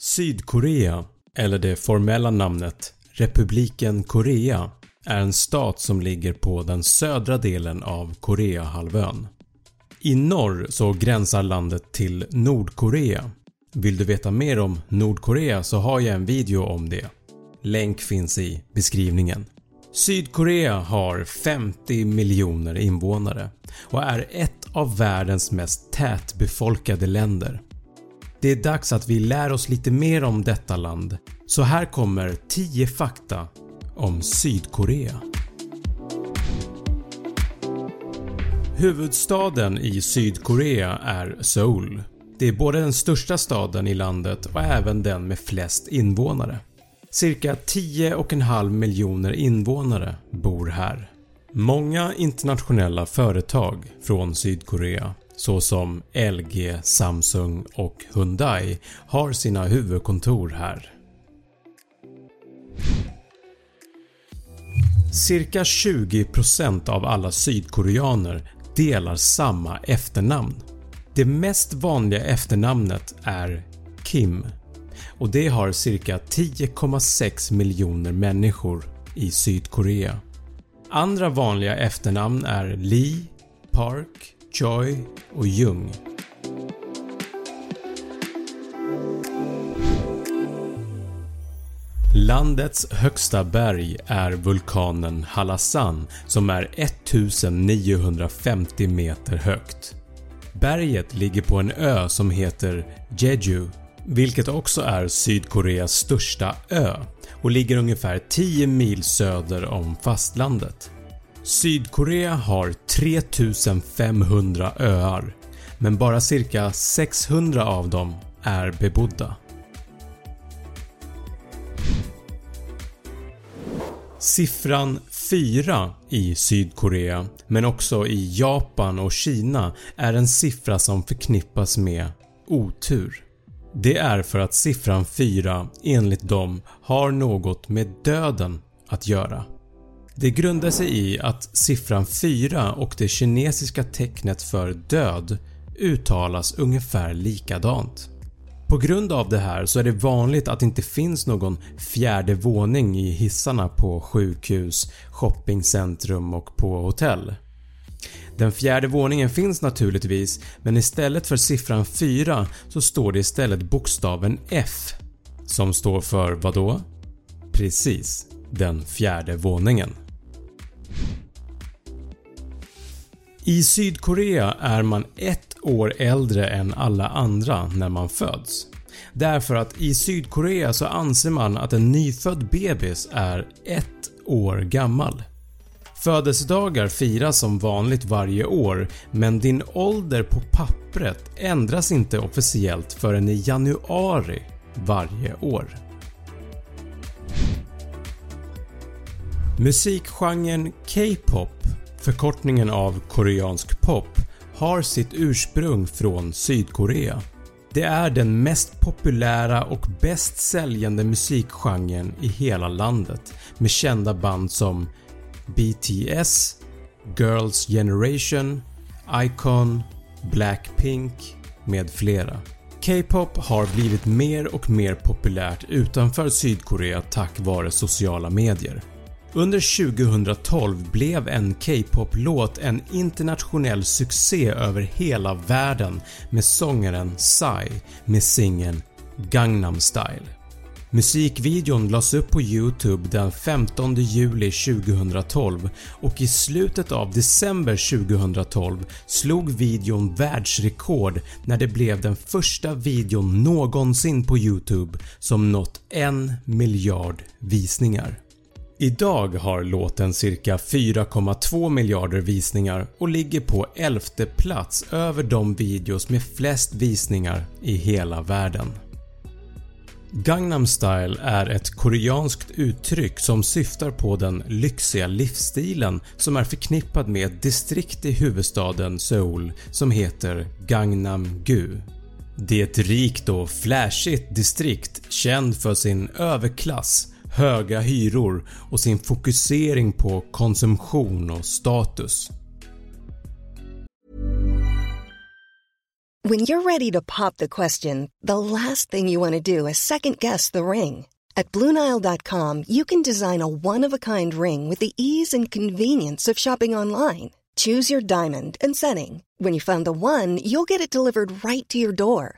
Sydkorea, eller det formella namnet Republiken Korea, är en stat som ligger på den södra delen av Koreahalvön. I norr så gränsar landet till Nordkorea. Vill du veta mer om Nordkorea så har jag en video om det. Länk finns i beskrivningen. Sydkorea har 50 miljoner invånare och är ett av världens mest tätbefolkade länder. Det är dags att vi lär oss lite mer om detta land så här kommer 10 fakta om Sydkorea. Huvudstaden i Sydkorea är Seoul. Det är både den största staden i landet och även den med flest invånare. Cirka 10,5 miljoner invånare bor här. Många internationella företag från Sydkorea såsom LG, Samsung och Hyundai har sina huvudkontor här. Cirka 20% av alla sydkoreaner delar samma efternamn. Det mest vanliga efternamnet är Kim och det har cirka 10,6 miljoner människor i Sydkorea. Andra vanliga efternamn är Lee, Park, Choi och Jung. Landets högsta berg är vulkanen Halasan som är 1950 meter högt. Berget ligger på en ö som heter Jeju vilket också är Sydkoreas största ö och ligger ungefär 10 mil söder om fastlandet. Sydkorea har 3500 öar men bara cirka 600 av dem är bebodda. Siffran 4 i Sydkorea men också i Japan och Kina är en siffra som förknippas med otur. Det är för att siffran 4 enligt dem har något med döden att göra. Det grundar sig i att siffran 4 och det kinesiska tecknet för död uttalas ungefär likadant. På grund av det här så är det vanligt att det inte finns någon fjärde våning i hissarna på sjukhus, shoppingcentrum och på hotell. Den fjärde våningen finns naturligtvis men istället för siffran 4 så står det istället bokstaven F som står för vad då? Precis, den fjärde våningen. I Sydkorea är man ett år äldre än alla andra när man föds. Därför att i Sydkorea så anser man att en nyfödd bebis är ett år gammal. Födelsedagar firas som vanligt varje år men din ålder på pappret ändras inte officiellt förrän i januari varje år. Musikgenren K-pop, förkortningen av koreansk pop, har sitt ursprung från Sydkorea. Det är den mest populära och bäst säljande musikgenren i hela landet med kända band som BTS, Girls Generation, Icon, Blackpink med flera. K-pop har blivit mer och mer populärt utanför Sydkorea tack vare sociala medier. Under 2012 blev en K-pop-låt en internationell succé över hela världen med sångaren Psy med singeln “Gangnam Style”. Musikvideon lades upp på youtube den 15 juli 2012 och i slutet av december 2012 slog videon världsrekord när det blev den första videon någonsin på youtube som nått en miljard visningar. Idag har låten cirka 4,2 miljarder visningar och ligger på 11 plats över de videos med flest visningar i hela världen. Gangnam style är ett koreanskt uttryck som syftar på den lyxiga livsstilen som är förknippad med ett distrikt i huvudstaden Seoul som heter Gangnam-gu. Det är ett rikt och flashigt distrikt känd för sin överklass, höga hyror och sin fokusering på konsumtion och status. When you're ready to pop the question, the last thing you want to do is second guess the ring. At Bluenile.com you can design a one-of-a-kind ring with the ease and convenience of shopping online. Choose your diamond and setting. When you find the one, you'll get it delivered right to your door.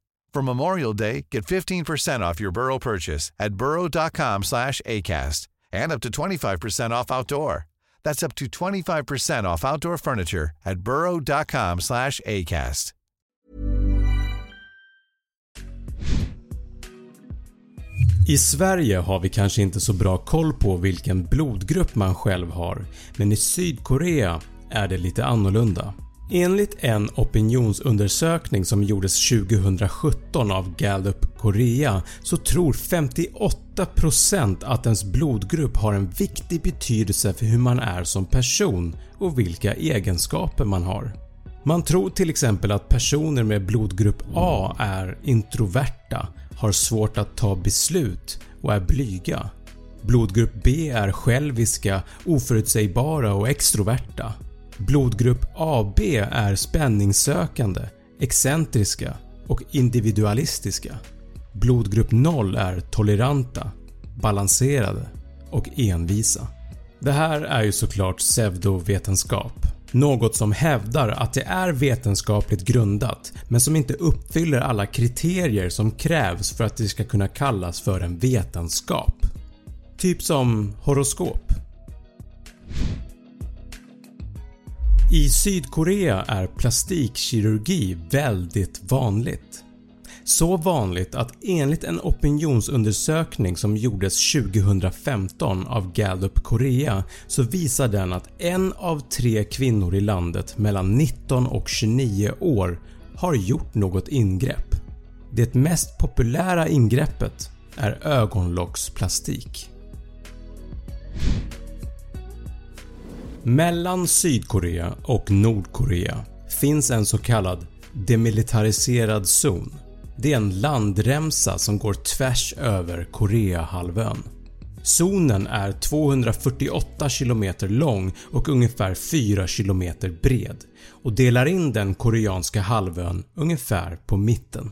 For Memorial Day, get 15% off your Burrow purchase at burrow.com slash ACAST and up to 25% off outdoor. That's up to 25% off outdoor furniture at burrow.com slash ACAST. I Sverige har vi kanske inte så bra koll på vilken blodgrupp man själv har men i Sydkorea är det lite annorlunda. Enligt en opinionsundersökning som gjordes 2017 av Gallup Korea så tror 58% att ens blodgrupp har en viktig betydelse för hur man är som person och vilka egenskaper man har. Man tror till exempel att personer med blodgrupp A är introverta, har svårt att ta beslut och är blyga. Blodgrupp B är själviska, oförutsägbara och extroverta. Blodgrupp AB är spänningssökande, excentriska och individualistiska. Blodgrupp 0 är toleranta, balanserade och envisa. Det här är ju såklart pseudovetenskap. Något som hävdar att det är vetenskapligt grundat men som inte uppfyller alla kriterier som krävs för att det ska kunna kallas för en vetenskap. Typ som horoskop. I Sydkorea är plastikkirurgi väldigt vanligt. Så vanligt att enligt en opinionsundersökning som gjordes 2015 av Gallup Korea så visar den att en av tre kvinnor i landet mellan 19 och 29 år har gjort något ingrepp. Det mest populära ingreppet är ögonlocksplastik. Mellan Sydkorea och Nordkorea finns en så kallad demilitariserad zon. Det är en landremsa som går tvärs över Koreahalvön. Zonen är 248 km lång och ungefär 4 km bred och delar in den koreanska halvön ungefär på mitten.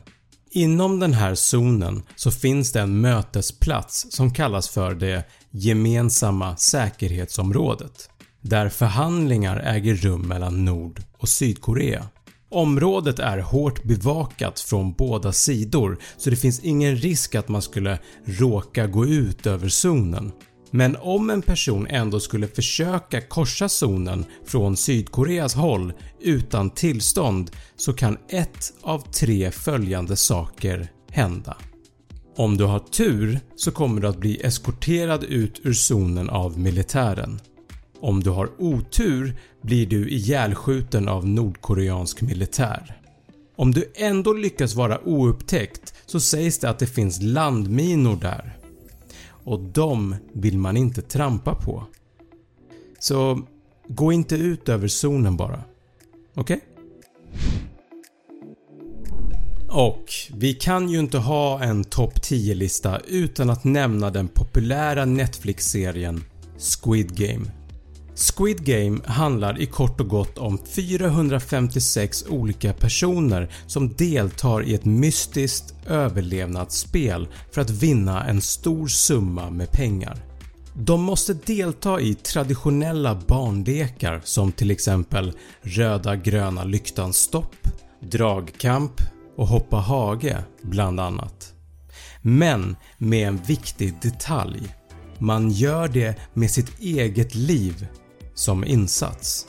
Inom den här zonen så finns det en mötesplats som kallas för det “gemensamma säkerhetsområdet” där förhandlingar äger rum mellan Nord och Sydkorea. Området är hårt bevakat från båda sidor så det finns ingen risk att man skulle råka gå ut över zonen. Men om en person ändå skulle försöka korsa zonen från Sydkoreas håll utan tillstånd så kan ett av tre följande saker hända. Om du har tur så kommer du att bli eskorterad ut ur zonen av militären. Om du har otur blir du ihjälskjuten av nordkoreansk militär. Om du ändå lyckas vara oupptäckt så sägs det att det finns landminor där och de vill man inte trampa på. Så gå inte ut över zonen bara. Okej? Okay? Och vi kan ju inte ha en topp 10-lista utan att nämna den populära Netflix-serien Squid Game. Squid Game handlar i kort och gott om 456 olika personer som deltar i ett mystiskt överlevnadsspel för att vinna en stor summa med pengar. De måste delta i traditionella barnlekar som till exempel röda gröna lyktan stopp, dragkamp och hoppa hage bland annat. Men med en viktig detalj. Man gör det med sitt eget liv som insats.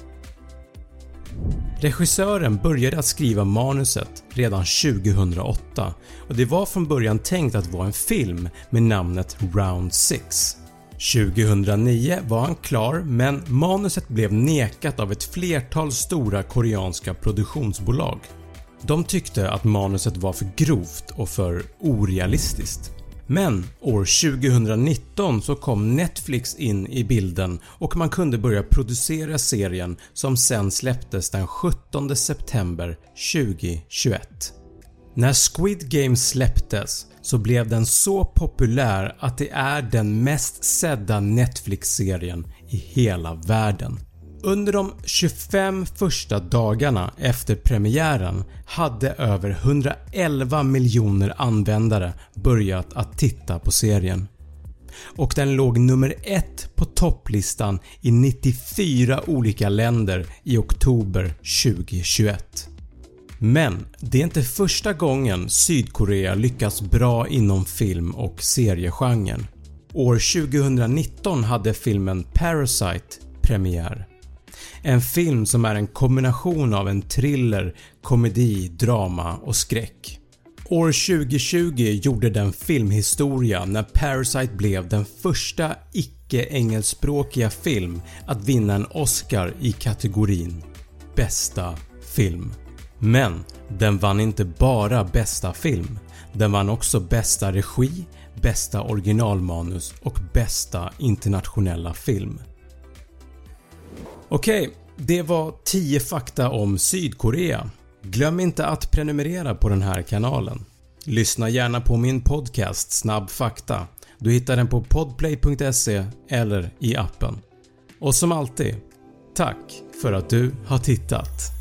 Regissören började att skriva manuset redan 2008 och det var från början tänkt att vara en film med namnet “Round 6”. 2009 var han klar men manuset blev nekat av ett flertal stora koreanska produktionsbolag. De tyckte att manuset var för grovt och för orealistiskt. Men år 2019 så kom Netflix in i bilden och man kunde börja producera serien som sen släpptes den 17 september 2021. När Squid Game släpptes så blev den så populär att det är den mest sedda Netflix-serien i hela världen. Under de 25 första dagarna efter premiären hade över 111 miljoner användare börjat att titta på serien och den låg nummer 1 på topplistan i 94 olika länder i oktober 2021. Men det är inte första gången Sydkorea lyckas bra inom film och seriegenren. År 2019 hade filmen Parasite premiär en film som är en kombination av en thriller, komedi, drama och skräck. År 2020 gjorde den filmhistoria när Parasite blev den första icke-engelskspråkiga film att vinna en Oscar i kategorin “Bästa film”. Men den vann inte bara bästa film, den vann också bästa regi, bästa originalmanus och bästa internationella film. Okej, det var 10 fakta om Sydkorea. Glöm inte att prenumerera på den här kanalen. Lyssna gärna på min podcast Snabb fakta. Du hittar den på podplay.se eller i appen. Och som alltid, tack för att du har tittat.